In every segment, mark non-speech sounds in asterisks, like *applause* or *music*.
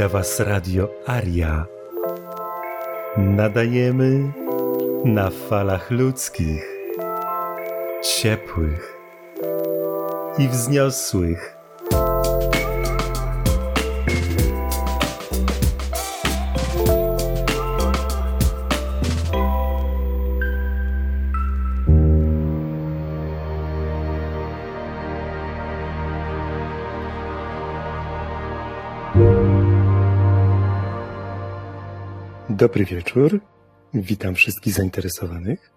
Wita Was Radio Aria. Nadajemy na falach ludzkich, ciepłych i wzniosłych. Dobry wieczór. Witam wszystkich zainteresowanych.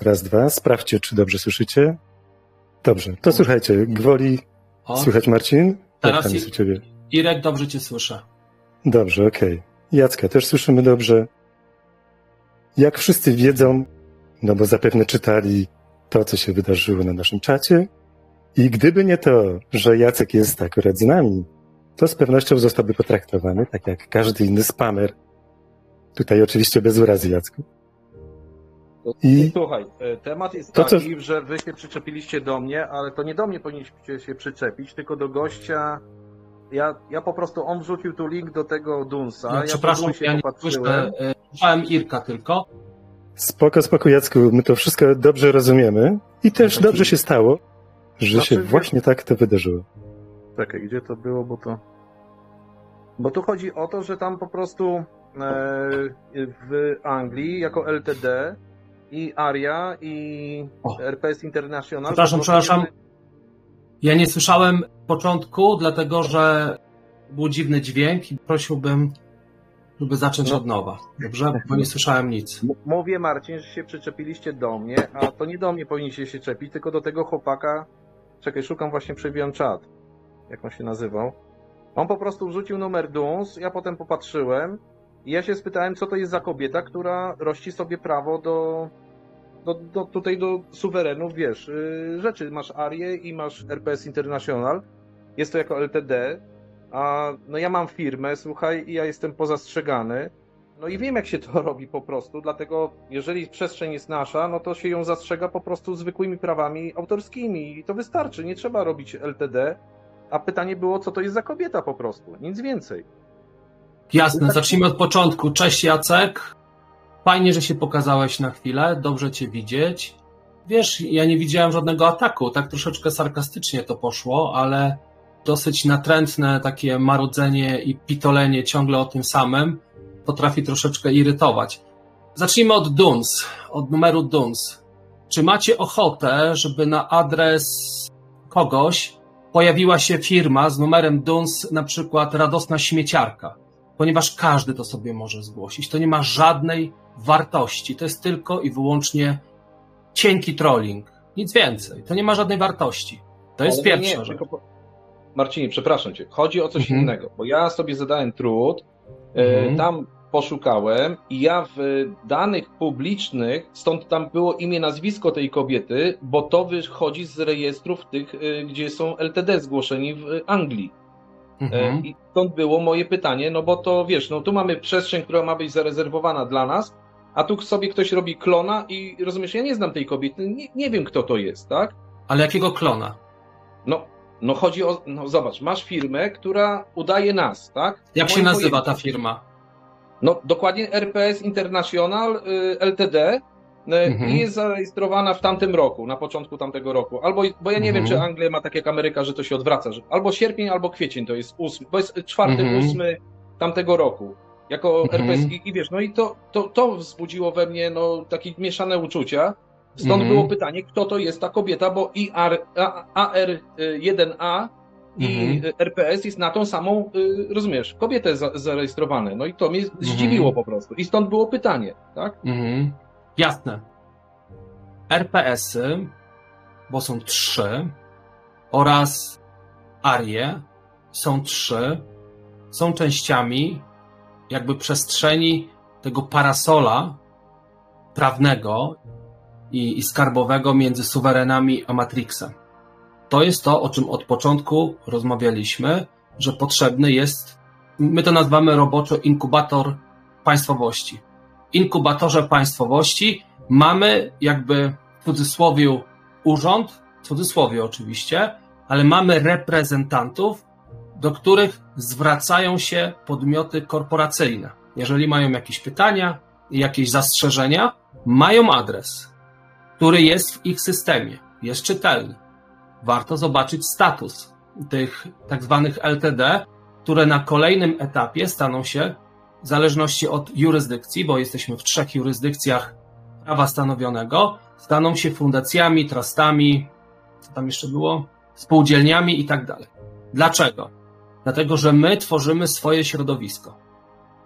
Raz, dwa. Sprawdźcie, czy dobrze słyszycie. Dobrze. To słuchajcie, gwoli O, słychać Marcin? Jak Teraz tam i- ciebie? Irek, dobrze cię słyszę. Dobrze, okej. Jacka też słyszymy dobrze. Jak wszyscy wiedzą, no bo zapewne czytali to, co się wydarzyło na naszym czacie. I gdyby nie to, że Jacek jest akurat z nami, to z pewnością zostałby potraktowany tak jak każdy inny spamer. Tutaj oczywiście bez urazy Jacku. I Słuchaj, e, temat jest To co- taki, że wy się przyczepiliście do mnie, ale to nie do mnie powinniście się przyczepić, tylko do gościa. Ja, ja po prostu, on wrzucił tu link do tego Dunsa. Ja, ja przepraszam, się ja nie słyszę. e, Słyszałem Irka tylko. spoko, spoko Jacku, my to wszystko dobrze rozumiemy i też Taki- dobrze się stało, że Znaczy, się właśnie tak to wydarzyło. Czekaj, gdzie to było, bo to... Bo tu chodzi o to, że tam po prostu e, w Anglii jako LTD i ARIA i O. RPS International... Przepraszam, przepraszam. Ja nie słyszałem początku, dlatego że był dziwny dźwięk i prosiłbym, żeby zacząć No. od nowa. Dobrze? Bo nie słyszałem nic. Mówię Marcin, że się przyczepiliście do mnie, a to nie do mnie powinniście się czepić, tylko do tego chłopaka. Czekaj, szukam właśnie przewijam czat. Jak on się nazywał? On po prostu wrzucił numer DUNS, ja potem popatrzyłem i ja się spytałem, co to jest za kobieta, która rości sobie prawo do, do, do tutaj do suwerenów, wiesz, yy, rzeczy. Masz Arię i masz RPS International. Jest to jako LTD, a no ja mam firmę, słuchaj, i ja jestem pozastrzegany. No i wiem, jak się to *laughs* robi po prostu, dlatego jeżeli przestrzeń jest nasza, no to się ją zastrzega po prostu zwykłymi prawami autorskimi i to wystarczy, nie trzeba robić LTD. A pytanie było, co to jest za kobieta po prostu, nic więcej. Jasne, zacznijmy od początku. Cześć Jacek. Fajnie, że się pokazałeś na chwilę. Dobrze cię widzieć. Wiesz, ja nie widziałem żadnego ataku. Tak troszeczkę sarkastycznie to poszło, ale dosyć natrętne takie marudzenie i pitolenie ciągle o tym samym potrafi troszeczkę irytować. Zacznijmy od DUNS, od numeru DUNS. Czy macie ochotę, żeby na adres kogoś pojawiła się firma z numerem DUNS, na przykład radosna śmieciarka? Ponieważ każdy to sobie może zgłosić. To nie ma żadnej wartości. To jest tylko i wyłącznie cienki trolling. Nic więcej. To nie ma żadnej wartości. To jest Ale pierwsza nie, rzecz. tylko Marcinie, przepraszam cię, chodzi o coś Mhm. innego, bo ja sobie zadałem trud, e, Mhm. tam poszukałem i ja w danych publicznych, stąd tam było imię, nazwisko tej kobiety, bo to wychodzi z rejestrów tych, e, gdzie są LTD zgłoszeni w Anglii. Mhm. I stąd było moje pytanie, no bo to wiesz, no tu mamy przestrzeń, która ma być zarezerwowana dla nas, a tu sobie ktoś robi klona i rozumiesz, ja nie znam tej kobiety, nie, nie wiem kto to jest, tak? Ale jakiego klona? No, no chodzi o, no zobacz, masz firmę, która udaje nas, tak? Jak W się moim nazywa ta firma? No dokładnie RPS International y, LTD y, Mhm. i jest zarejestrowana w tamtym roku, na początku tamtego roku. Albo, bo ja nie Mhm. wiem, czy Anglia ma tak jak Ameryka, że to się odwraca, że albo sierpień, albo kwiecień to jest ósmy, bo jest czwarty, Mhm. ósmy tamtego roku. Jako Mhm. RPS i, wiesz, no i to, to, to wzbudziło we mnie no, takie mieszane uczucia. Stąd Mhm. było pytanie, kto to jest ta kobieta, bo IR, A- AR1A i Mhm. RPS jest na tą samą, y, rozumiesz, kobietę za, zarejestrowane. No i to mnie Mhm. zdziwiło po prostu. I stąd było pytanie, tak? Mhm. Jasne. RPS-y, bo są trzy, oraz arie są trzy, są częściami jakby przestrzeni tego parasola prawnego i, i skarbowego między suwerenami a Matrixem. To jest to, o czym od początku rozmawialiśmy, że potrzebny jest, my to nazywamy roboczo inkubator państwowości. Inkubatorze państwowości mamy jakby w cudzysłowie urząd, w cudzysłowie oczywiście, ale mamy reprezentantów do których zwracają się podmioty korporacyjne. Jeżeli mają jakieś pytania, jakieś zastrzeżenia, mają adres, który jest w ich systemie, jest czytelny. Warto zobaczyć status tych tak zwanych LTD, które na kolejnym etapie staną się, w zależności od jurysdykcji, bo jesteśmy w trzech jurysdykcjach prawa stanowionego, staną się fundacjami, trustami, co tam jeszcze było? Spółdzielniami i tak dalej. Dlaczego? Dlatego, że my tworzymy swoje środowisko,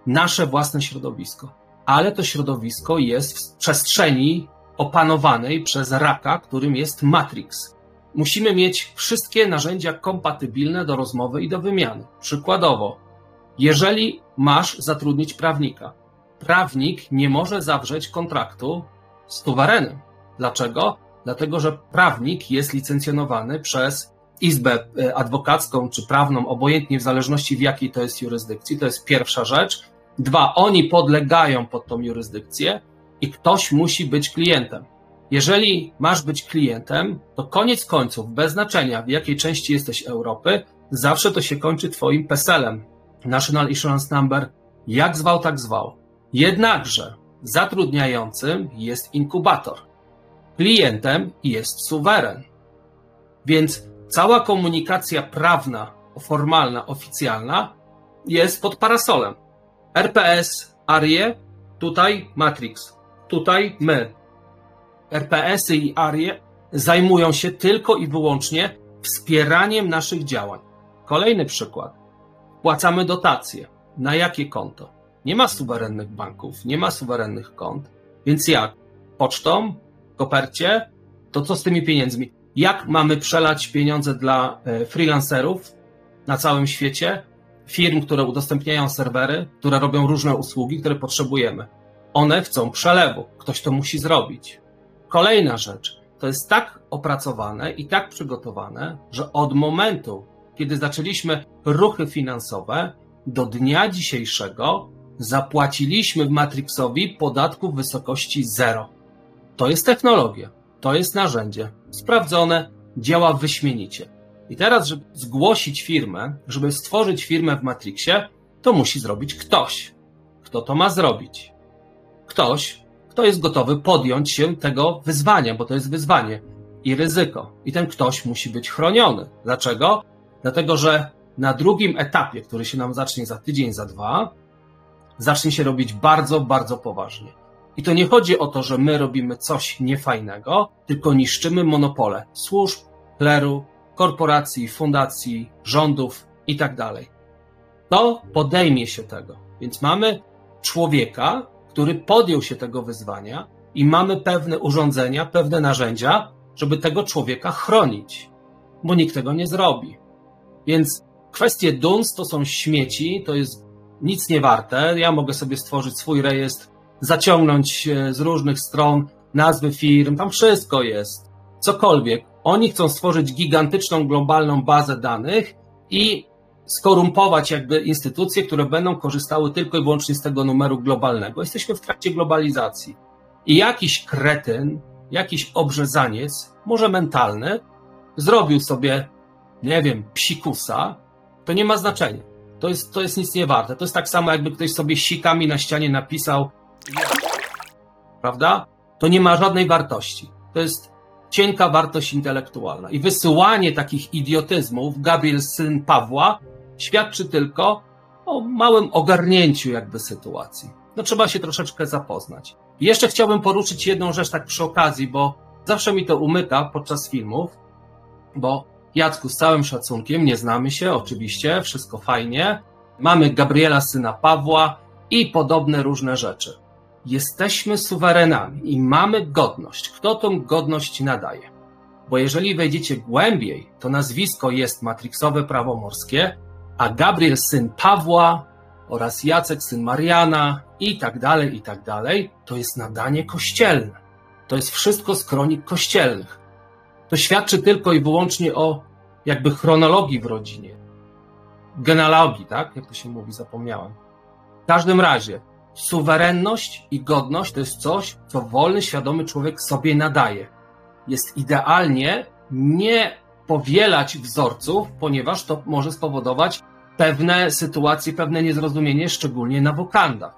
nasze własne środowisko, ale to środowisko jest w przestrzeni opanowanej przez raka, którym jest Matrix. Musimy mieć wszystkie narzędzia kompatybilne do rozmowy i do wymiany. Przykładowo, jeżeli masz zatrudnić prawnika, prawnik nie może zawrzeć kontraktu z suwerenem. Dlaczego? Dlatego, że prawnik jest licencjonowany przez izbę e, adwokacką czy prawną, obojętnie w zależności w jakiej to jest jurysdykcji. To jest pierwsza rzecz. Dwa, oni podlegają pod tą jurysdykcję i ktoś musi być klientem. Jeżeli masz być klientem, to koniec końców, bez znaczenia w jakiej części jesteś Europy, zawsze to się kończy twoim PESEL-em, National Insurance Number, jak zwał, tak zwał. Jednakże zatrudniającym jest inkubator, klientem jest suweren. Więc cała komunikacja prawna, formalna, oficjalna jest pod parasolem. RPS, ARIE, tutaj Matrix, tutaj my. RPS-y i ARIE zajmują się tylko i wyłącznie wspieraniem naszych działań. Kolejny przykład. Płacamy dotacje. Na jakie konto? Nie ma suwerennych banków, nie ma suwerennych kont. Więc jak? Pocztą? Kopercie? To co z tymi pieniędzmi? Jak mamy przelać pieniądze dla e, freelancerów na całym świecie? Firm, które udostępniają serwery, które robią różne usługi, które potrzebujemy. One chcą przelewu. Ktoś to musi zrobić. Kolejna rzecz. To jest tak opracowane i tak przygotowane, że od momentu, kiedy zaczęliśmy ruchy finansowe, do dnia dzisiejszego zapłaciliśmy w Matrixowi podatku w wysokości zero. To jest technologia, to jest narzędzie sprawdzone, działa wyśmienicie. I teraz, żeby zgłosić firmę, żeby stworzyć firmę w Matrixie, to musi zrobić ktoś. Kto to ma zrobić? Ktoś, kto jest gotowy podjąć się tego wyzwania, bo to jest wyzwanie i ryzyko. I ten ktoś musi być chroniony. Dlaczego? Dlatego, że na drugim etapie, który się nam zacznie za tydzień, za dwa, zacznie się robić bardzo, bardzo poważnie. I to nie chodzi o to, że my robimy coś niefajnego, tylko niszczymy monopole służb, kleru, korporacji, fundacji, rządów i tak dalej. To podejmie się tego. Więc mamy człowieka, który podjął się tego wyzwania i mamy pewne urządzenia, pewne narzędzia, żeby tego człowieka chronić, bo nikt tego nie zrobi. Więc kwestie DUNS to są śmieci, to jest nic nie warte. Ja mogę sobie stworzyć swój rejestr, zaciągnąć z różnych stron nazwy firm, tam wszystko jest. Cokolwiek. Oni chcą stworzyć gigantyczną, globalną bazę danych i skorumpować jakby instytucje, które będą korzystały tylko i wyłącznie z tego numeru globalnego. Jesteśmy w trakcie globalizacji. I jakiś kretyn, jakiś obrzezaniec, może mentalny, zrobił sobie, nie wiem, psikusa, to nie ma znaczenia. To jest, to jest nic nie warte. To jest tak samo, jakby ktoś sobie sikami na ścianie napisał, prawda? To nie ma żadnej wartości. To jest cienka wartość intelektualna. I wysyłanie takich idiotyzmów, Gabriel syn Pawła, świadczy tylko o małym ogarnięciu jakby sytuacji. No trzeba się troszeczkę zapoznać. I jeszcze chciałbym poruszyć jedną rzecz tak przy okazji, bo zawsze mi to umyka podczas filmów, bo Jacku, z całym szacunkiem, nie znamy się, oczywiście, wszystko fajnie. Mamy Gabriela, syna Pawła i podobne różne rzeczy. Jesteśmy suwerenami i mamy godność. Kto tą godność nadaje? Bo jeżeli wejdziecie głębiej, to nazwisko jest matrixowe prawo morskie, a Gabriel, syn Pawła oraz Jacek, syn Mariana i tak dalej, i tak dalej, to jest nadanie kościelne. To jest wszystko z kronik kościelnych. To świadczy tylko i wyłącznie o jakby chronologii w rodzinie. Genealogii, tak? Jak to się mówi, zapomniałem. W każdym razie, suwerenność i godność to jest coś, co wolny, świadomy człowiek sobie nadaje. Jest idealnie nie powielać wzorców, ponieważ to może spowodować pewne sytuacje, pewne niezrozumienie, szczególnie na wokandach.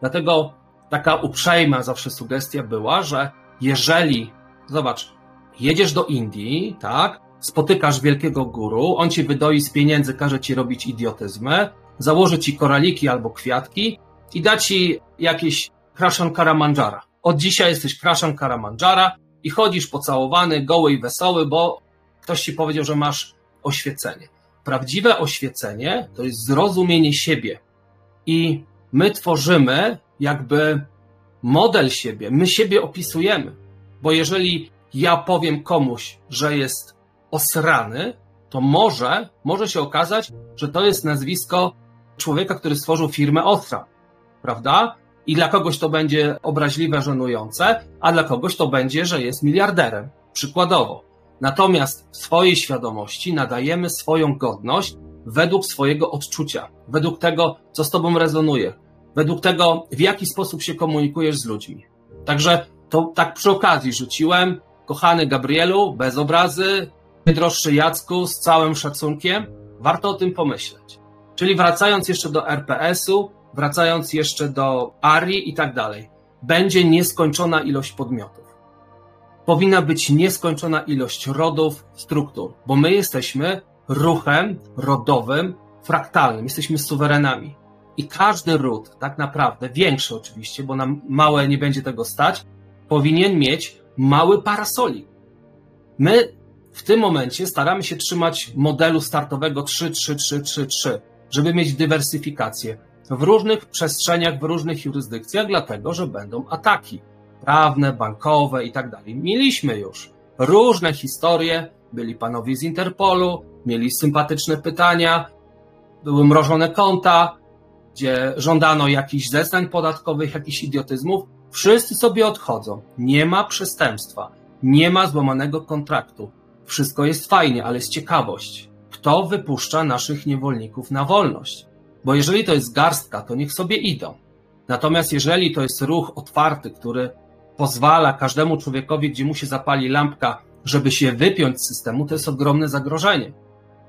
Dlatego taka uprzejma zawsze sugestia była, że jeżeli, zobacz, jedziesz do Indii, tak, spotykasz wielkiego guru, on ci wydoi z pieniędzy, każe ci robić idiotyzmy, założy ci koraliki albo kwiatki i da ci jakieś Krashan Karamandżara. Od dzisiaj jesteś Krashan Karamandżara i chodzisz pocałowany, goły i wesoły, bo ktoś ci powiedział, że masz oświecenie. Prawdziwe oświecenie to jest zrozumienie siebie. I my tworzymy jakby model siebie, my siebie opisujemy. Bo jeżeli ja powiem komuś, że jest osrany, to może, może się okazać, że to jest nazwisko człowieka, który stworzył firmę Osra, prawda? I dla kogoś to będzie obraźliwe, żenujące, a dla kogoś to będzie, że jest miliarderem, przykładowo. Natomiast swojej świadomości nadajemy swoją godność według swojego odczucia, według tego, co z tobą rezonuje, według tego, w jaki sposób się komunikujesz z ludźmi. Także to tak przy okazji rzuciłem, kochany Gabrielu, bez obrazy, najdroższy Jacku, z całym szacunkiem, warto o tym pomyśleć. Czyli wracając jeszcze do RPS-u, wracając jeszcze do ARI i tak dalej, będzie nieskończona ilość podmiotów. Powinna być nieskończona ilość rodów, struktur, bo my jesteśmy ruchem rodowym, fraktalnym, jesteśmy suwerenami. I każdy ród, tak naprawdę, większy oczywiście, bo nam małe nie będzie tego stać, powinien mieć mały parasolik. My w tym momencie staramy się trzymać modelu startowego 3-3-3-3-3, żeby mieć dywersyfikację w różnych przestrzeniach, w różnych jurysdykcjach, dlatego że będą ataki prawne, bankowe i tak dalej. Mieliśmy już różne historie, byli panowie z Interpolu, mieli sympatyczne pytania, były mrożone konta, gdzie żądano jakichś zeznań podatkowych, jakichś idiotyzmów. Wszyscy sobie odchodzą. Nie ma przestępstwa, nie ma złamanego kontraktu. Wszystko jest fajnie, ale jest ciekawość. Kto wypuszcza naszych niewolników na wolność? Bo jeżeli to jest garstka, to niech sobie idą. Natomiast jeżeli to jest ruch otwarty, który pozwala każdemu człowiekowi, gdzie mu się zapali lampka, żeby się wypiąć z systemu, to jest ogromne zagrożenie.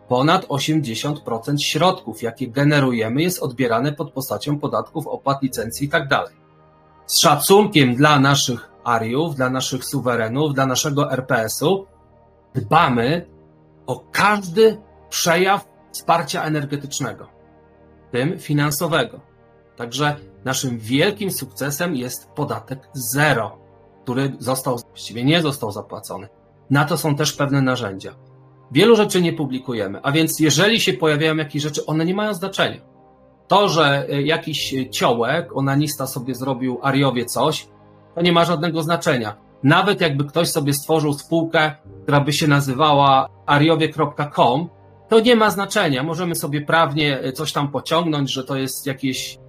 Ponad 80% środków, jakie generujemy, jest odbierane pod postacią podatków, opłat, licencji i tak. Z szacunkiem dla naszych ariów, dla naszych suwerenów, dla naszego RPS-u, dbamy o każdy przejaw wsparcia energetycznego, tym finansowego. Także naszym wielkim sukcesem jest podatek zero, który został, właściwie nie został zapłacony. Na to są też pewne narzędzia. Wielu rzeczy nie publikujemy, a więc jeżeli się pojawiają jakieś rzeczy, one nie mają znaczenia. To, że e, jakiś ciołek, onanista sobie zrobił Ariowie coś, to nie ma żadnego znaczenia. Nawet jakby ktoś sobie stworzył spółkę, która by się nazywała ariowie.com, to nie ma znaczenia. Możemy sobie prawnie e, coś tam pociągnąć, że to jest jakieś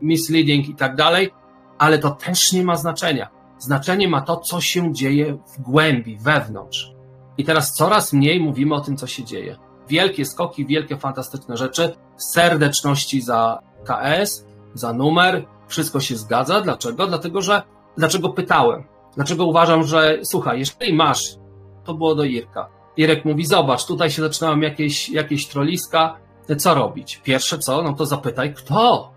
misleading i tak dalej, ale to też nie ma znaczenia. Znaczenie ma to, co się dzieje w głębi, wewnątrz. I teraz coraz mniej mówimy o tym, co się dzieje. Wielkie skoki, wielkie, fantastyczne rzeczy, serdeczności za KS, za numer, wszystko się zgadza. Dlaczego? Dlatego, że dlaczego pytałem? Dlaczego uważam, że słuchaj, jeżeli masz, to było do Irka. Irek mówi, zobacz, tutaj się zaczynają jakieś, jakieś troliska, co robić? Pierwsze co, no to zapytaj, kto?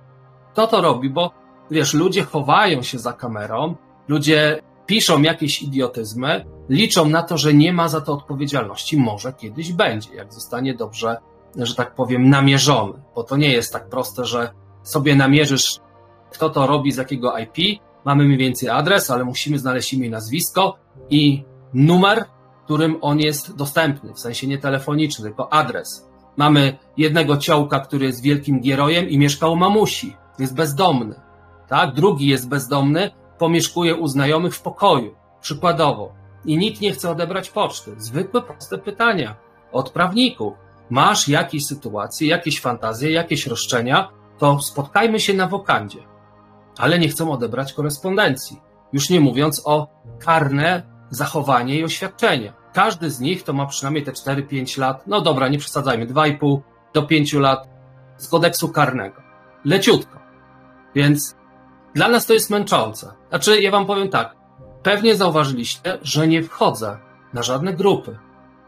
Kto to robi? Bo wiesz, ludzie chowają się za kamerą, ludzie piszą jakieś idiotyzmy, liczą na to, że nie ma za to odpowiedzialności. Może kiedyś będzie, jak zostanie dobrze, że tak powiem, namierzony. Bo to nie jest tak proste, że sobie namierzysz, kto to robi, z jakiego IP. Mamy mniej więcej adres, ale musimy znaleźć imię i nazwisko i numer, którym on jest dostępny, w sensie nie telefoniczny, tylko adres. Mamy jednego ciołka, który jest wielkim gierojem i mieszka u mamusi, jest bezdomny. Tak? Drugi jest bezdomny, pomieszkuje u znajomych w pokoju, przykładowo, i nikt nie chce odebrać poczty. Zwykłe, proste pytania od prawników. Masz jakieś sytuacje, jakieś fantazje, jakieś roszczenia, to spotkajmy się na wokandzie. Ale nie chcą odebrać korespondencji. Już nie mówiąc o karne zachowanie i oświadczenia. Każdy z nich to ma przynajmniej te 4-5 lat, no dobra, nie przesadzajmy, 2,5 do 5 lat z kodeksu karnego. Leciutko. Więc dla nas to jest męczące. Znaczy, ja wam powiem tak. Pewnie zauważyliście, że nie wchodzę na żadne grupy.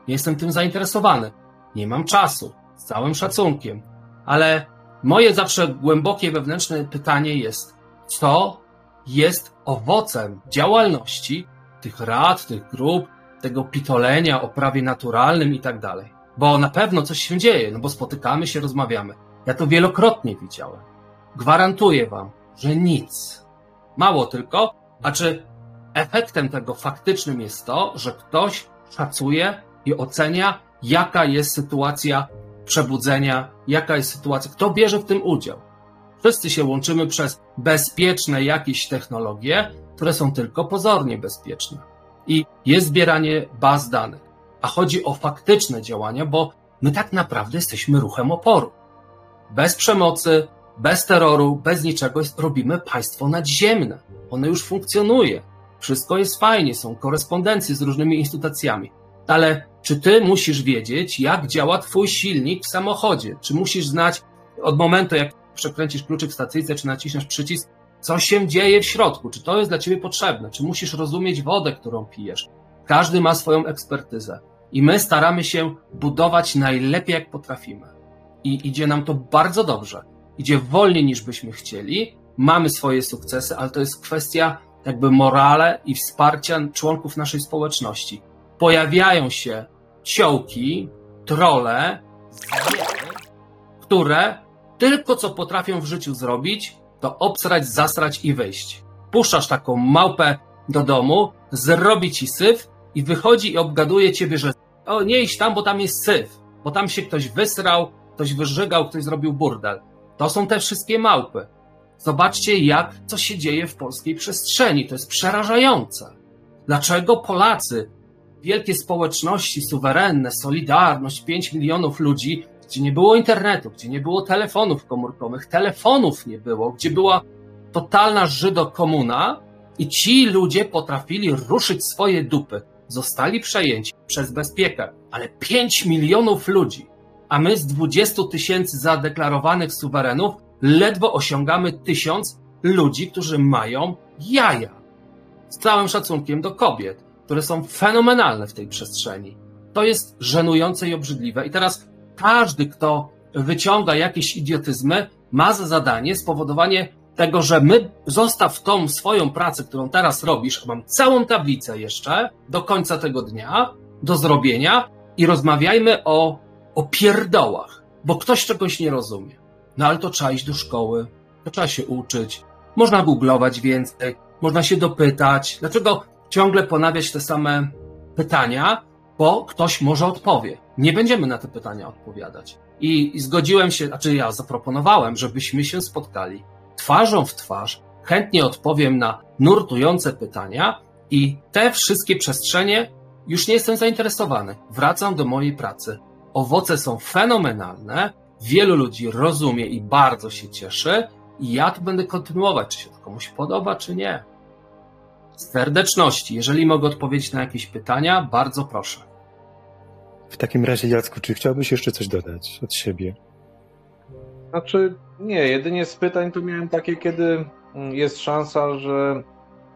Nie jestem tym zainteresowany. Nie mam czasu. Z całym szacunkiem. ale moje zawsze głębokie wewnętrzne pytanie jest, co jest owocem działalności tych rad, tych grup, tego pitolenia o prawie naturalnym i tak dalej. Bo na pewno coś się dzieje, no bo spotykamy się, rozmawiamy. Ja to wielokrotnie widziałem. Gwarantuję wam, że nic. Mało tylko, a czy efektem tego faktycznym jest to, że ktoś szacuje i ocenia, jaka jest sytuacja przebudzenia, jaka jest sytuacja, kto bierze w tym udział. Wszyscy się łączymy przez bezpieczne jakieś technologie, które są tylko pozornie bezpieczne. I jest zbieranie baz danych. A chodzi o faktyczne działania, bo my tak naprawdę jesteśmy ruchem oporu. Bez przemocy, bez terroru, bez niczego robimy państwo nadziemne. One już funkcjonuje. Wszystko jest fajnie, są korespondencje z różnymi instytucjami. Ale czy ty musisz wiedzieć, jak działa twój silnik w samochodzie? Czy musisz znać od momentu, jak przekręcisz kluczyk w stacyjce, czy naciśniesz przycisk, co się dzieje w środku? Czy to jest dla ciebie potrzebne? Czy musisz rozumieć wodę, którą pijesz? Każdy ma swoją ekspertyzę. I my staramy się budować najlepiej, jak potrafimy. I idzie nam to bardzo dobrze. Idzie wolniej niż byśmy chcieli. Mamy swoje sukcesy, ale to jest kwestia jakby morale i wsparcia członków naszej społeczności. Pojawiają się ciołki, trole, które tylko co potrafią w życiu zrobić, to obsrać, zasrać i wyjść. Puszczasz taką małpę do domu, zrobi ci syf i wychodzi i obgaduje ciebie, że o, nie idź tam, bo tam jest syf, bo tam się ktoś wysrał, ktoś wyżygał, ktoś zrobił burdel. To są te wszystkie małpy. Zobaczcie, jak co się dzieje w polskiej przestrzeni. To jest przerażające. Dlaczego Polacy, wielkie społeczności suwerenne, Solidarność, 5 milionów ludzi, gdzie nie było internetu, gdzie nie było telefonów komórkowych, telefonów nie było, gdzie była totalna żydokomuna i ci ludzie potrafili ruszyć swoje dupy. Zostali przejęci przez bezpiekę, ale 5 milionów ludzi, a my z 20 tysięcy zadeklarowanych suwerenów ledwo osiągamy tysiąc ludzi, którzy mają jaja. Z całym szacunkiem do kobiet, które są fenomenalne w tej przestrzeni. To jest żenujące i obrzydliwe. I teraz każdy, kto wyciąga jakieś idiotyzmy, ma za zadanie spowodowanie tego, że my zostaw tą swoją pracę, którą teraz robisz, mam całą tablicę jeszcze do końca tego dnia do zrobienia i rozmawiajmy o, o pierdołach, bo ktoś czegoś nie rozumie. No ale to trzeba iść do szkoły, to trzeba się uczyć, można googlować więcej, można się dopytać. Dlaczego ciągle ponawiać te same pytania? Bo ktoś może odpowie. Nie będziemy na te pytania odpowiadać. I, I zgodziłem się, znaczy ja zaproponowałem, żebyśmy się spotkali twarzą w twarz, chętnie odpowiem na nurtujące pytania i te wszystkie przestrzenie już nie jestem zainteresowany. Wracam do mojej pracy. Owoce są fenomenalne, wielu ludzi rozumie i bardzo się cieszy i ja tu będę kontynuować, czy się to komuś podoba, czy nie. Z serdeczności, jeżeli mogę odpowiedzieć na jakieś pytania, bardzo proszę. W takim razie, Jacku, czy chciałbyś jeszcze coś dodać od siebie? Znaczy, nie, jedynie z pytań tu miałem takie, kiedy mm, jest szansa, że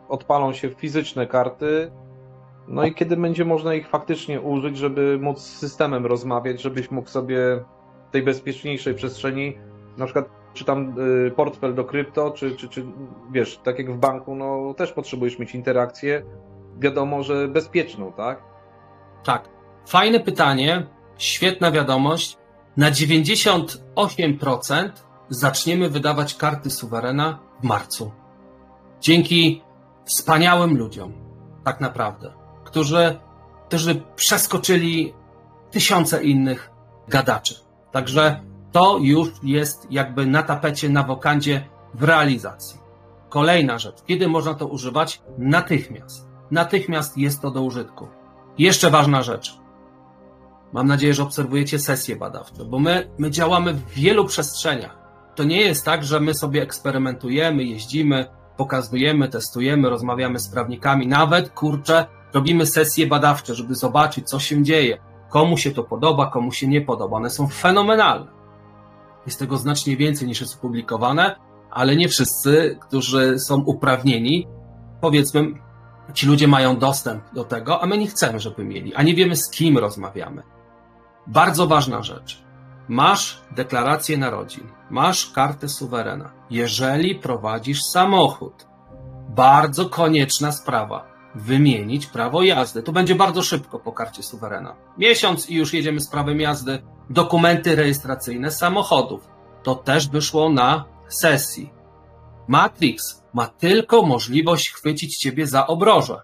odpalą się fizyczne karty, no i kiedy będzie można ich faktycznie użyć, żeby móc z systemem rozmawiać, żebyś mógł sobie w tej bezpieczniejszej przestrzeni, na przykład czy tam y, portfel do krypto, czy, czy, czy wiesz, tak jak w banku, no też potrzebujesz mieć interakcję, wiadomo, że bezpieczną, tak? Tak. Fajne pytanie, świetna wiadomość. Na 98% zaczniemy wydawać karty suwerena w marcu. Dzięki wspaniałym ludziom, tak naprawdę, którzy, którzy przeskoczyli tysiące innych gadaczy. Także to już jest jakby na tapecie, na wokandzie w realizacji. Kolejna rzecz. Kiedy można to używać? Natychmiast. Natychmiast jest to do użytku. Jeszcze ważna rzecz. Mam nadzieję, że obserwujecie sesje badawcze, bo my, my działamy w wielu przestrzeniach. To nie jest tak, że my sobie eksperymentujemy, jeździmy, pokazujemy, testujemy, rozmawiamy z prawnikami, nawet kurczę, robimy sesje badawcze, żeby zobaczyć, co się dzieje, komu się to podoba, komu się nie podoba. One są fenomenalne. Jest tego znacznie więcej niż jest opublikowane, ale nie wszyscy, którzy są uprawnieni, powiedzmy, ci ludzie mają dostęp do tego, a my nie chcemy, żeby mieli, a nie wiemy z kim rozmawiamy. Bardzo ważna rzecz. Masz deklarację narodzin, masz kartę suwerena. Jeżeli prowadzisz samochód, bardzo konieczna sprawa. Wymienić prawo jazdy. To będzie bardzo szybko po karcie suwerena. Miesiąc i już jedziemy z prawem jazdy. Dokumenty rejestracyjne samochodów. To też wyszło na sesji. Matrix ma tylko możliwość chwycić ciebie za obroże.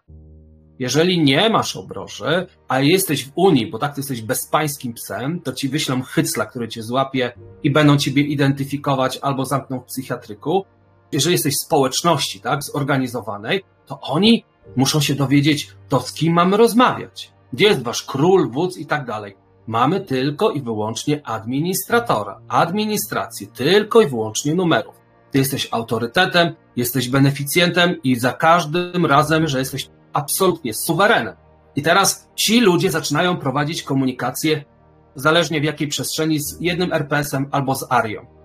Jeżeli nie masz obroży, a jesteś w Unii, bo tak ty jesteś bezpańskim psem, to ci wyślą hycla, który cię złapie i będą ciebie identyfikować albo zamkną w psychiatryku. Jeżeli jesteś w społeczności, tak, zorganizowanej, to oni muszą się dowiedzieć, to z kim mamy rozmawiać. Gdzie jest wasz król, wódz i tak dalej. Mamy tylko i wyłącznie administratora, administrację, tylko i wyłącznie numerów. Ty jesteś autorytetem, jesteś beneficjentem i za każdym razem, że jesteś absolutnie suwerenem. I teraz ci ludzie zaczynają prowadzić komunikację, zależnie w jakiej przestrzeni, z jednym RPS-em albo z Arią.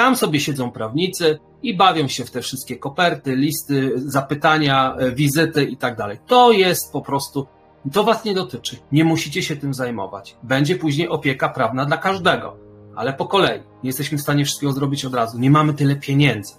Tam sobie siedzą prawnicy i bawią się w te wszystkie koperty, listy, zapytania, e, wizyty i tak dalej. To jest po prostu, to was nie dotyczy. Nie musicie się tym zajmować. Będzie później opieka prawna dla każdego, ale po kolei. Nie jesteśmy w stanie wszystkiego zrobić od razu. Nie mamy tyle pieniędzy.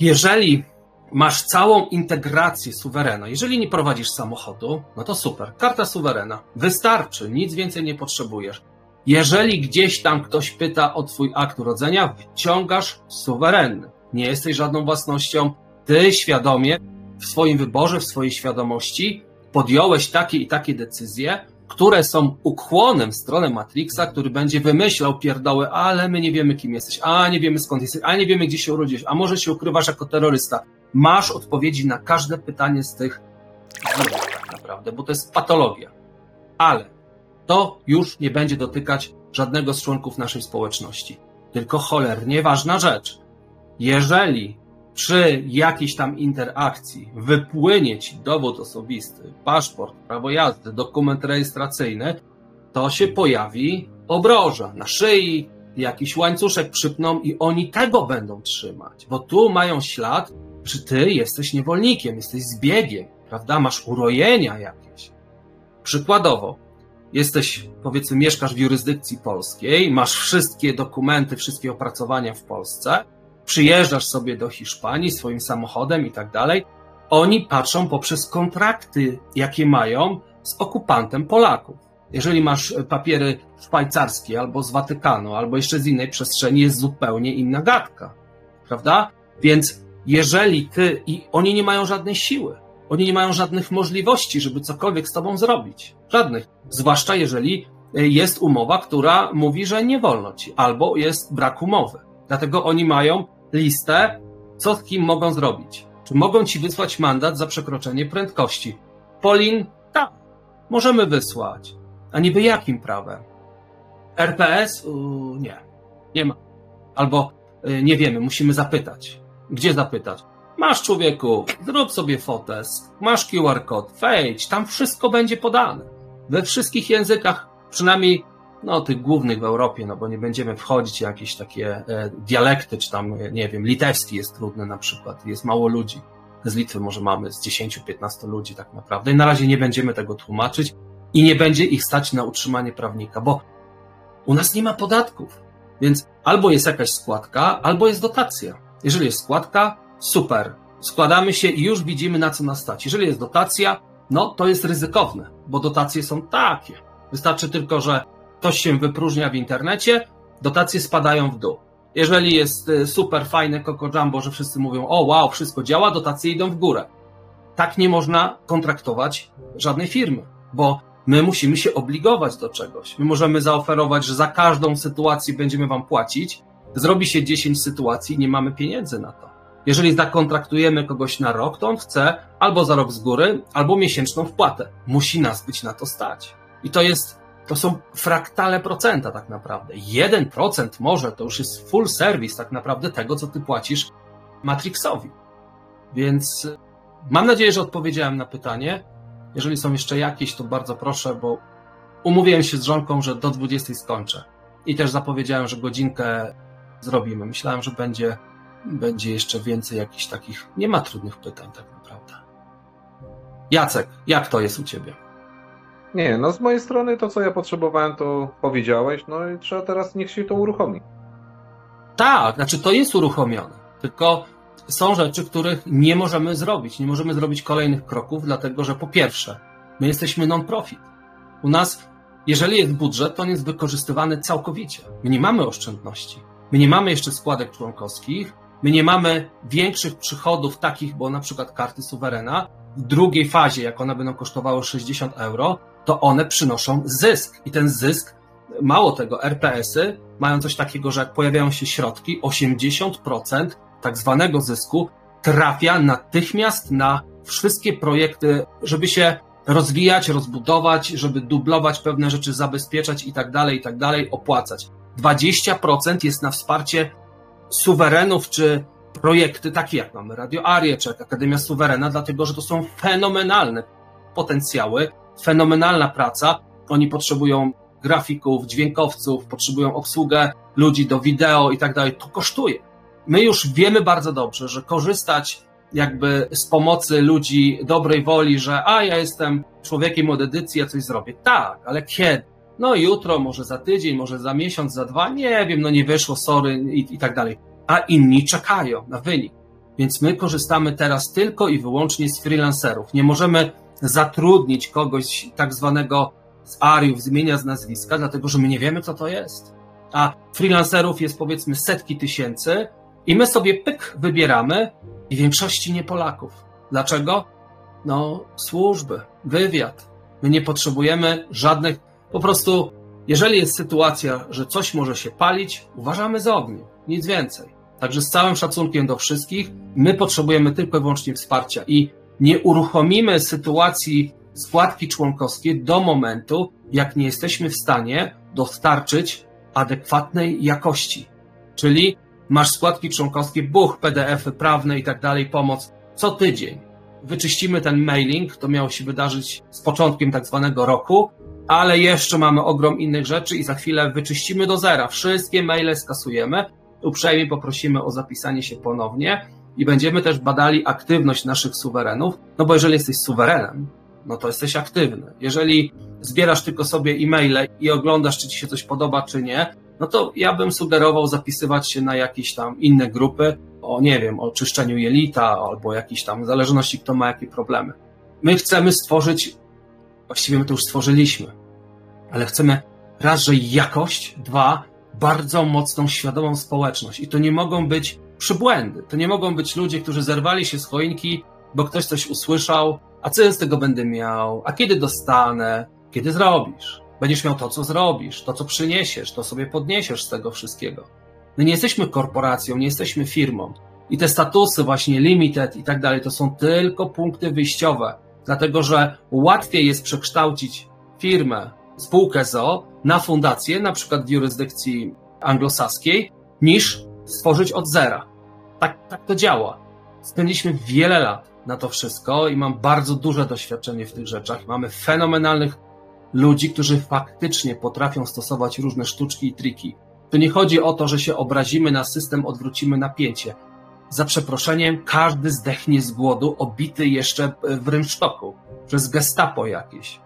Jeżeli masz całą integrację suwerena. Jeżeli nie prowadzisz samochodu, no to super. Karta suwerena. Wystarczy, nic więcej nie potrzebujesz. Jeżeli gdzieś tam ktoś pyta o twój akt urodzenia, wyciągasz suwerenny. Nie jesteś żadną własnością. Ty świadomie w swoim wyborze, w swojej świadomości podjąłeś takie i takie decyzje, które są ukłonem w stronę Matrixa, który będzie wymyślał pierdoły, ale my nie wiemy, kim jesteś, a nie wiemy skąd jesteś, a nie wiemy, gdzie się urodziłeś, a może się ukrywasz jako terrorysta. Masz odpowiedzi na każde pytanie z tych tak naprawdę, bo to jest patologia. Ale to już nie będzie dotykać żadnego z członków naszej społeczności. Tylko cholernie ważna rzecz. Jeżeli przy jakiejś tam interakcji wypłynie ci dowód osobisty, paszport, prawo jazdy, dokument rejestracyjny, to się pojawi obroża na szyi, jakiś łańcuszek przypną i oni tego będą trzymać, bo tu mają ślad, że ty jesteś niewolnikiem, jesteś zbiegiem, prawda? Masz urojenia jakieś. Przykładowo, jesteś, powiedzmy, mieszkasz w jurysdykcji polskiej, masz wszystkie dokumenty, wszystkie opracowania w Polsce, przyjeżdżasz sobie do Hiszpanii swoim samochodem i tak dalej, oni patrzą poprzez kontrakty, jakie mają z okupantem Polaków. Jeżeli masz papiery szwajcarskie albo z Watykanu, albo jeszcze z innej przestrzeni, jest zupełnie inna gadka. Prawda? Więc jeżeli ty i oni nie mają żadnej siły, oni nie mają żadnych możliwości, żeby cokolwiek z tobą zrobić. Żadnych. Zwłaszcza jeżeli jest umowa, która mówi, że nie wolno ci, albo jest brak umowy. Dlatego oni mają listę, co z kim mogą zrobić. Czy mogą ci wysłać mandat za przekroczenie prędkości? Polin, tak, możemy wysłać. A niby jakim prawem? RPS? Uu, nie, nie ma. Albo y, nie wiemy, musimy zapytać. Gdzie zapytać? Masz człowieku, zrób sobie fotes, masz QR kod, wejdź, tam wszystko będzie podane. We wszystkich językach, przynajmniej no, tych głównych w Europie, no bo nie będziemy wchodzić jakieś takie e, dialekty, czy tam, e, nie wiem, litewski jest trudny na przykład, jest mało ludzi. Z Litwy może mamy z 10-15 ludzi tak naprawdę i na razie nie będziemy tego tłumaczyć i nie będzie ich stać na utrzymanie prawnika, bo u nas nie ma podatków, więc albo jest jakaś składka, albo jest dotacja. Jeżeli jest składka, super, składamy się i już widzimy na co nas stać. Jeżeli jest dotacja, no to jest ryzykowne, bo dotacje są takie. Wystarczy tylko, że ktoś się wypróżnia w internecie, dotacje spadają w dół. Jeżeli jest y, super fajne Coco Jumbo, że wszyscy mówią, o wow, wszystko działa, dotacje idą w górę. Tak nie można kontraktować żadnej firmy, bo my musimy się obligować do czegoś. My możemy zaoferować, że za każdą sytuację będziemy wam płacić. Zrobi się 10 sytuacji i nie mamy pieniędzy na to. Jeżeli zakontraktujemy kogoś na rok, to on chce albo za rok z góry, albo miesięczną wpłatę. Musi nas być na to stać. I to jest to są fraktale procenta tak naprawdę. 1% może to już jest full service tak naprawdę tego, co ty płacisz Matrixowi. Więc y, mam nadzieję, że odpowiedziałem na pytanie. Jeżeli są jeszcze jakieś, to bardzo proszę, bo umówiłem się z żonką, że do 20 skończę. I też zapowiedziałem, że godzinkę zrobimy. Myślałem, że będzie, będzie jeszcze więcej jakichś takich. Nie ma trudnych pytań tak naprawdę. Jacek, jak to jest u ciebie? Nie, no z mojej strony to, co ja potrzebowałem, to powiedziałeś, no i trzeba teraz, niech się to uruchomi. Tak, znaczy to jest uruchomione, tylko są rzeczy, których nie możemy zrobić. Nie możemy zrobić kolejnych kroków, dlatego że po pierwsze, my jesteśmy non-profit. U nas, jeżeli jest budżet, to on jest wykorzystywany całkowicie. My nie mamy oszczędności. My nie mamy jeszcze składek członkowskich, my nie mamy większych przychodów takich, bo na przykład karty suwerena w drugiej fazie, jak one będą kosztowały 60 euro, to one przynoszą zysk. I ten zysk, mało tego, RPS-y mają coś takiego, że jak pojawiają się środki, 80% tak zwanego zysku trafia natychmiast na wszystkie projekty, żeby się rozwijać, rozbudować, żeby dublować pewne rzeczy, zabezpieczać i tak dalej, i tak dalej, opłacać. 20% jest na wsparcie suwerenów czy projekty takie jak mamy Radio Arię czy Akademia Suwerena, dlatego że to są fenomenalne potencjały, fenomenalna praca. Oni potrzebują grafików, dźwiękowców, potrzebują obsługę ludzi do wideo i tak dalej. To kosztuje. My już wiemy bardzo dobrze, że korzystać jakby z pomocy ludzi dobrej woli, że a ja jestem człowiekiem od edycji, ja coś zrobię. Tak, ale kiedy? No jutro, może za tydzień, może za miesiąc, za dwa, nie wiem, no nie wyszło, sorry i, i tak dalej. A inni czekają na wynik. Więc my korzystamy teraz tylko i wyłącznie z freelancerów. Nie możemy zatrudnić kogoś tak zwanego z ariów, z imienia, z nazwiska, dlatego że my nie wiemy, co to jest. A freelancerów jest powiedzmy setki tysięcy i my sobie pyk wybieramy i większości nie Polaków. Dlaczego? No, służby, wywiad. My nie potrzebujemy żadnych, po prostu, jeżeli jest sytuacja, że coś może się palić, uważamy za ogniu, nic więcej. Także z całym szacunkiem do wszystkich, my potrzebujemy tylko i wyłącznie wsparcia i nie uruchomimy sytuacji składki członkowskiej do momentu, jak nie jesteśmy w stanie dostarczyć adekwatnej jakości. Czyli masz składki członkowskie, buch, PDF-y prawne i tak dalej, pomoc co tydzień. Wyczyścimy ten mailing, to miało się wydarzyć z początkiem tak zwanego roku, ale jeszcze mamy ogrom innych rzeczy i za chwilę wyczyścimy do zera. Wszystkie maile skasujemy. Uprzejmie poprosimy o zapisanie się ponownie i będziemy też badali aktywność naszych suwerenów, no bo jeżeli jesteś suwerenem, no to jesteś aktywny. Jeżeli zbierasz tylko sobie e-maile i oglądasz, czy ci się coś podoba, czy nie, no to ja bym sugerował zapisywać się na jakieś tam inne grupy, o nie wiem, o czyszczeniu jelita, albo jakieś tam, w zależności kto ma jakie problemy. My chcemy stworzyć, właściwie my to już stworzyliśmy, ale chcemy raz, że jakość, dwa, bardzo mocną, świadomą społeczność. I to nie mogą być przybłędy. To nie mogą być ludzie, którzy zerwali się z choinki, bo ktoś coś usłyszał, a co ja z tego będę miał, a kiedy dostanę, kiedy zrobisz. Będziesz miał to, co zrobisz, to, co przyniesiesz, to sobie podniesiesz z tego wszystkiego. My nie jesteśmy korporacją, nie jesteśmy firmą. I te statusy, właśnie limited i tak dalej, to są tylko punkty wyjściowe, dlatego że łatwiej jest przekształcić firmę, spółkę ZO na fundację, na przykład w jurysdykcji anglosaskiej, niż stworzyć od zera. Tak, tak to działa. Spędziliśmy wiele lat na to wszystko i mam bardzo duże doświadczenie w tych rzeczach. Mamy fenomenalnych ludzi, którzy faktycznie potrafią stosować różne sztuczki i triki. Tu nie chodzi o to, że się obrazimy na system, odwrócimy napięcie. Za przeproszeniem, każdy zdechnie z głodu, obity jeszcze w rynsztoku, przez gestapo jakieś.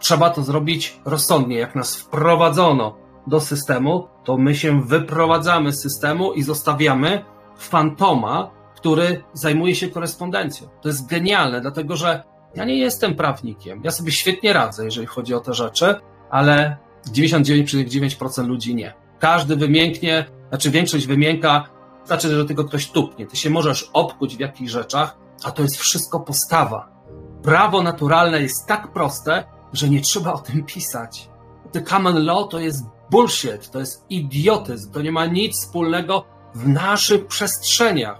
Trzeba to zrobić rozsądnie. Jak nas wprowadzono do systemu, to my się wyprowadzamy z systemu i zostawiamy fantoma, który zajmuje się korespondencją. To jest genialne, dlatego że ja nie jestem prawnikiem. Ja sobie świetnie radzę, jeżeli chodzi o te rzeczy, ale 99,9% ludzi nie. Każdy wymięknie, znaczy większość wymięka, znaczy, że tylko ktoś tupnie. Ty się możesz obkuć w jakichś rzeczach, a to jest wszystko postawa. Prawo naturalne jest tak proste, że nie trzeba o tym pisać. The common law to jest bullshit, to jest idiotyzm, to nie ma nic wspólnego w naszych przestrzeniach.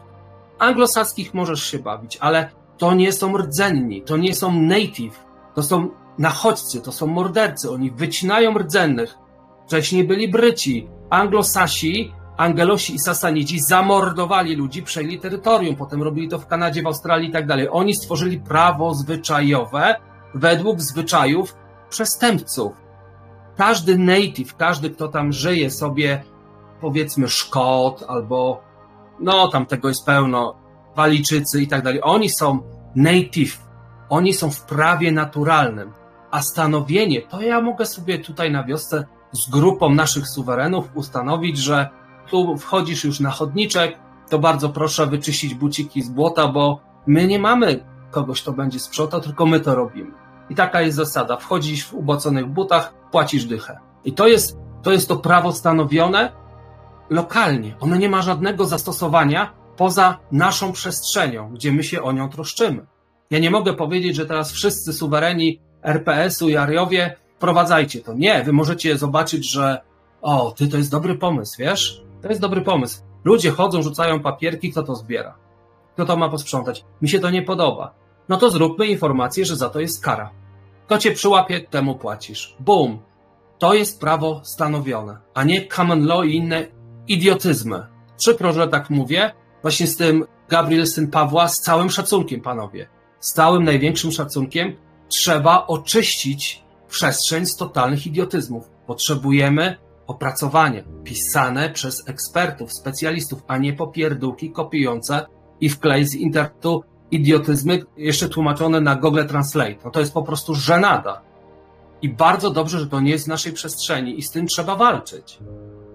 Anglosaskich możesz się bawić, ale to nie są rdzenni, to nie są native, to są nachodźcy, to są mordercy, oni wycinają rdzennych. Wcześniej byli Bryci, Anglosasi, Angelosi i Sasanidzi zamordowali ludzi, przejęli terytorium, potem robili to w Kanadzie, w Australii i tak dalej. Oni stworzyli prawo zwyczajowe według zwyczajów przestępców. Każdy native, każdy, kto tam żyje sobie, powiedzmy Szkot albo, no tam tego jest pełno, Walijczycy i tak dalej, oni są native, oni są w prawie naturalnym. A stanowienie, to ja mogę sobie tutaj na wiosce z grupą naszych suwerenów ustanowić, że tu wchodzisz już na chodniczek, to bardzo proszę wyczyścić buciki z błota, bo my nie mamy kogoś, kto będzie sprzątał, tylko my to robimy. I taka jest zasada. Wchodzisz w uboconych butach, płacisz dychę. I to jest, to jest to prawo stanowione lokalnie. Ono nie ma żadnego zastosowania poza naszą przestrzenią, gdzie my się o nią troszczymy. Ja nie mogę powiedzieć, że teraz wszyscy suwereni RPS-u i Ariowie wprowadzajcie to. Nie, wy możecie zobaczyć, że o, ty to jest dobry pomysł, wiesz? To jest dobry pomysł. Ludzie chodzą, rzucają papierki, kto to zbiera? Kto to ma posprzątać? Mi się to nie podoba. No to zróbmy informację, że za to jest kara. Kto cię przyłapie, temu płacisz. Boom. To jest prawo stanowione, a nie common law i inne idiotyzmy. Przykro, że tak mówię, właśnie z tym Gabriel syn Pawła, z całym szacunkiem, panowie. Z całym największym szacunkiem trzeba oczyścić przestrzeń z totalnych idiotyzmów. Potrzebujemy opracowania pisane przez ekspertów, specjalistów, a nie popierdółki kopiujące i wklej z internetu idiotyzmy jeszcze tłumaczone na Google Translate. No to jest po prostu żenada. I bardzo dobrze, że to nie jest w naszej przestrzeni i z tym trzeba walczyć.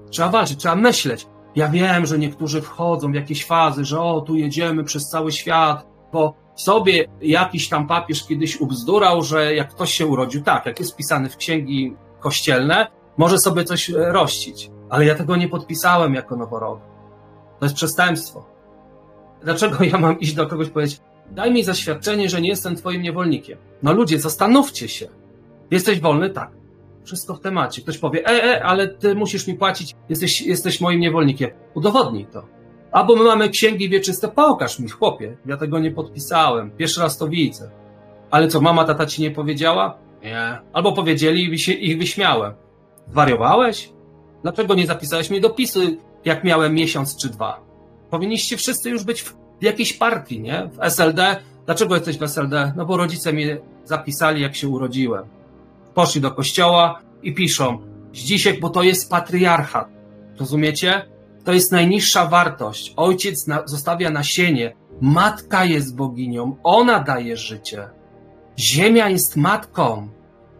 Trzeba walczyć, trzeba myśleć. Ja wiem, że niektórzy wchodzą w jakieś fazy, że o, tu jedziemy przez cały świat, bo sobie jakiś tam papież kiedyś ubzdurał, że jak ktoś się urodził, tak, jak jest pisany w księgi kościelne, może sobie coś rościć. Ale ja tego nie podpisałem jako noworodek. To jest przestępstwo. Dlaczego ja mam iść do kogoś powiedzieć, daj mi zaświadczenie, że nie jestem twoim niewolnikiem? No ludzie, zastanówcie się. Jesteś wolny? Tak. Wszystko w temacie. Ktoś powie, e, e, ale ty musisz mi płacić, jesteś, jesteś moim niewolnikiem. Udowodnij to. Albo my mamy księgi wieczyste, pokaż mi, chłopie. Ja tego nie podpisałem. Pierwszy raz to widzę. Ale co, mama, tata ci nie powiedziała? Nie. Albo powiedzieli i się ich wyśmiałem. Wariowałeś? Dlaczego nie zapisałeś mi dopisu, jak miałem miesiąc czy dwa? Powinniście wszyscy już być w jakiejś partii, nie? W SLD. Dlaczego jesteś w SLD? No bo rodzice mnie zapisali, jak się urodziłem. Poszli do kościoła i piszą, Zdzisiek, bo to jest patriarchat. Rozumiecie? To jest najniższa wartość. Ojciec na, zostawia nasienie. Matka jest boginią. Ona daje życie. Ziemia jest matką.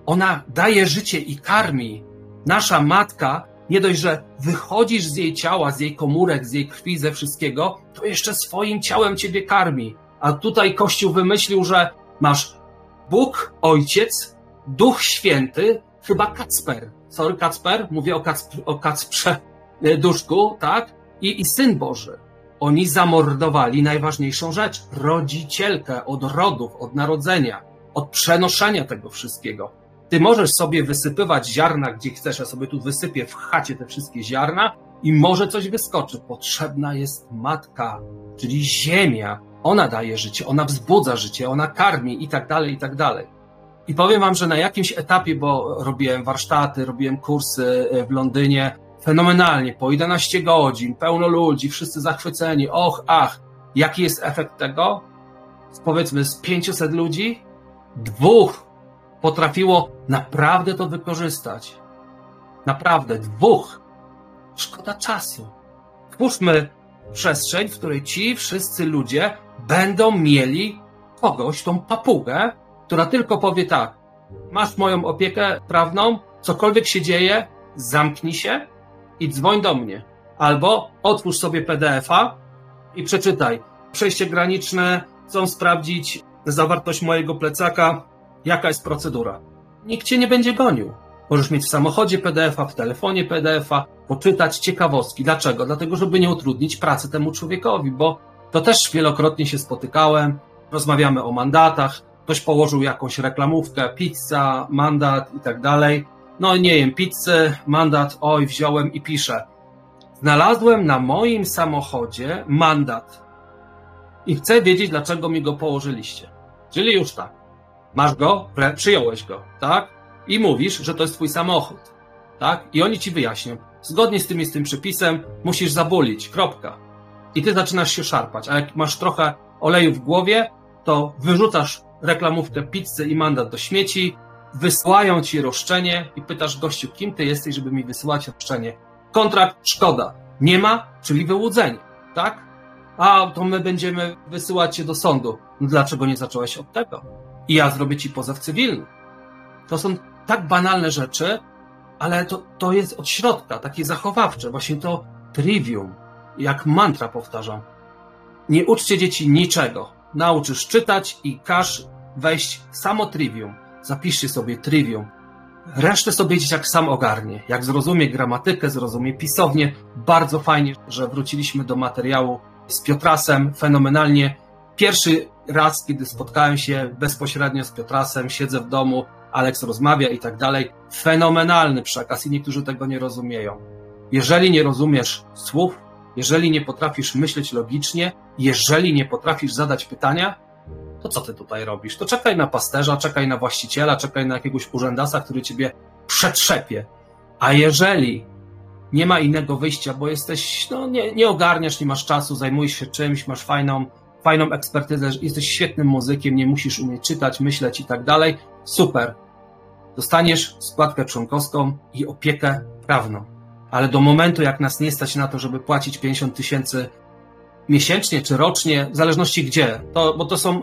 Ona daje życie i karmi. Nasza matka, nie dość, że wychodzisz z jej ciała, z jej komórek, z jej krwi, ze wszystkiego, to jeszcze swoim ciałem ciebie karmi. A tutaj Kościół wymyślił, że masz Bóg, Ojciec, Duch Święty, chyba Kacper. Sorry, Kacper, mówię o, Kacp o Kacprze e, Duszku, tak? I, I Syn Boży. Oni zamordowali najważniejszą rzecz rodzicielkę od rodów, od narodzenia, od przenoszenia tego wszystkiego. Ty możesz sobie wysypywać ziarna, gdzie chcesz, ja sobie tu wysypię w chacie te wszystkie ziarna i może coś wyskoczy. Potrzebna jest matka, czyli ziemia. Ona daje życie, ona wzbudza życie, ona karmi i tak dalej, i tak dalej. I powiem wam, że na jakimś etapie, bo robiłem warsztaty, robiłem kursy e, w Londynie, fenomenalnie, po 11 godzin, pełno ludzi, wszyscy zachwyceni, och, ach. Jaki jest efekt tego? Powiedzmy z 500 ludzi, dwóch potrafiło naprawdę to wykorzystać. Naprawdę, dwóch. Szkoda czasu. Twórzmy przestrzeń, w której ci wszyscy ludzie będą mieli kogoś, tą papugę, która tylko powie tak, masz moją opiekę prawną, cokolwiek się dzieje, zamknij się i dzwoń do mnie. Albo otwórz sobie PDF-a i przeczytaj. Przejście graniczne, chcą sprawdzić zawartość mojego plecaka, jaka jest procedura. Nikt cię nie będzie gonił. Możesz mieć w samochodzie PDF-a, w telefonie PDF-a, poczytać ciekawostki. Dlaczego? Dlatego, żeby nie utrudnić pracy temu człowiekowi, bo to też wielokrotnie się spotykałem. Rozmawiamy o mandatach, ktoś położył jakąś reklamówkę, pizza, mandat i tak dalej. No nie jem pizzy, mandat, oj, wziąłem i piszę. Znalazłem na moim samochodzie mandat i chcę wiedzieć, dlaczego mi go położyliście. Czyli już tak. Masz go, przyjąłeś go, tak? I mówisz, że to jest twój samochód, tak? I oni ci wyjaśnią. Zgodnie z tym z tym przepisem musisz zabulić, kropka. I ty zaczynasz się szarpać, a jak masz trochę oleju w głowie, to wyrzucasz reklamówkę pizzy i mandat do śmieci, wysyłają ci roszczenie i pytasz gościu, kim ty jesteś, żeby mi wysyłać roszczenie. Kontrakt szkoda. Nie ma, czyli wyłudzenie, tak? A to my będziemy wysyłać cię do sądu. No dlaczego nie zacząłeś od tego? I ja zrobię ci pozew cywilny. To są tak banalne rzeczy, ale to, to jest od środka, takie zachowawcze, właśnie to trivium, jak mantra powtarzam. Nie uczcie dzieci niczego. Nauczysz czytać i każ wejść samo trivium. Zapiszcie sobie trivium. Resztę sobie dzieciak sam ogarnie. Jak zrozumie gramatykę, zrozumie pisownię. Bardzo fajnie, że wróciliśmy do materiału z Piotrasem. Fenomenalnie. Pierwszy raz, kiedy spotkałem się bezpośrednio z Piotrasem, siedzę w domu, Alex rozmawia i tak dalej. Fenomenalny przekaz i niektórzy tego nie rozumieją. Jeżeli nie rozumiesz słów, jeżeli nie potrafisz myśleć logicznie, jeżeli nie potrafisz zadać pytania, to co ty tutaj robisz? To czekaj na pasterza, czekaj na właściciela, czekaj na jakiegoś urzędasa, który ciebie przetrzepie. A jeżeli nie ma innego wyjścia, bo jesteś, no nie, nie ogarniasz, nie masz czasu, zajmujesz się czymś, masz fajną, fajną ekspertyzę, jesteś świetnym muzykiem, nie musisz umieć czytać, myśleć i tak dalej, super. Dostaniesz składkę członkowską i opiekę prawną. Ale do momentu, jak nas nie stać na to, żeby płacić 50 tysięcy miesięcznie czy rocznie, w zależności gdzie, to, bo to są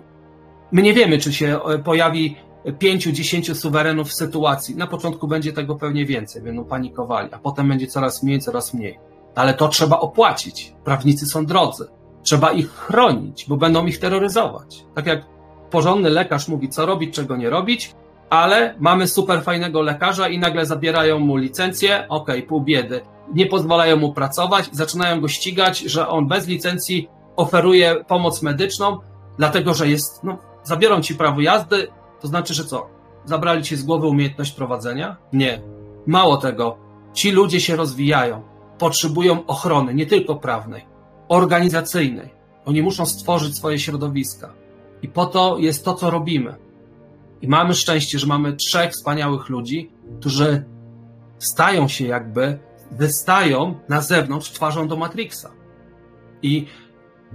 My nie wiemy, czy się e, pojawi pięciu, dziesięciu suwerenów w sytuacji. Na początku będzie tego pewnie więcej, będą panikowali, a potem będzie coraz mniej, coraz mniej. Ale to trzeba opłacić. Prawnicy są drodzy. Trzeba ich chronić, bo będą ich terroryzować. Tak jak porządny lekarz mówi, co robić, czego nie robić, ale mamy super fajnego lekarza i nagle zabierają mu licencję, okej, okay, pół biedy. Nie pozwalają mu pracować zaczynają go ścigać, że on bez licencji oferuje pomoc medyczną, dlatego że jest, no, zabiorą ci prawo jazdy, to znaczy, że co? Zabrali ci z głowy umiejętność prowadzenia? Nie. Mało tego, ci ludzie się rozwijają, potrzebują ochrony, nie tylko prawnej, organizacyjnej. Oni muszą stworzyć swoje środowiska. I po to jest to, co robimy. I mamy szczęście, że mamy trzech wspaniałych ludzi, którzy stają się jakby, wystają na zewnątrz twarzą do Matrixa. I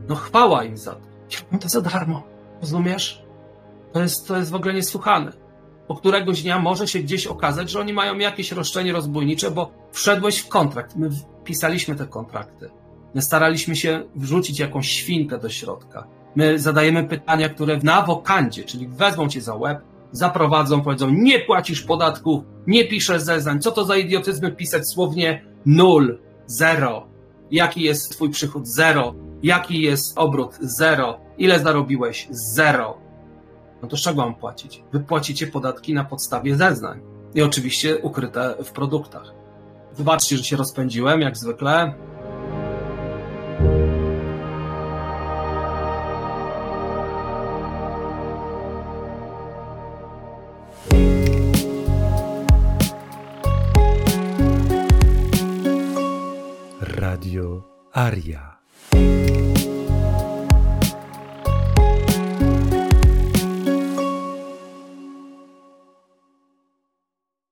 no chwała im za to. Ja to za darmo. Rozumiesz? To jest, to jest w ogóle niesłuchane. Po któregoś dnia może się gdzieś okazać, że oni mają jakieś roszczenie rozbójnicze, bo wszedłeś w kontrakt. My pisaliśmy te kontrakty. My staraliśmy się wrzucić jakąś świnkę do środka. My zadajemy pytania, które na wokandzie, czyli wezmą cię za łeb, zaprowadzą, powiedzą, nie płacisz podatków, nie piszesz zeznań. Co to za idiotyzmy pisać słownie nul, zero? Jaki jest twój przychód? Zero. Jaki jest obrót? Zero. Ile zarobiłeś? Zero. No to z czego mam płacić? Wy płacicie podatki na podstawie zeznań. I oczywiście ukryte w produktach. Wybaczcie, że się rozpędziłem, jak zwykle. Radio Aria.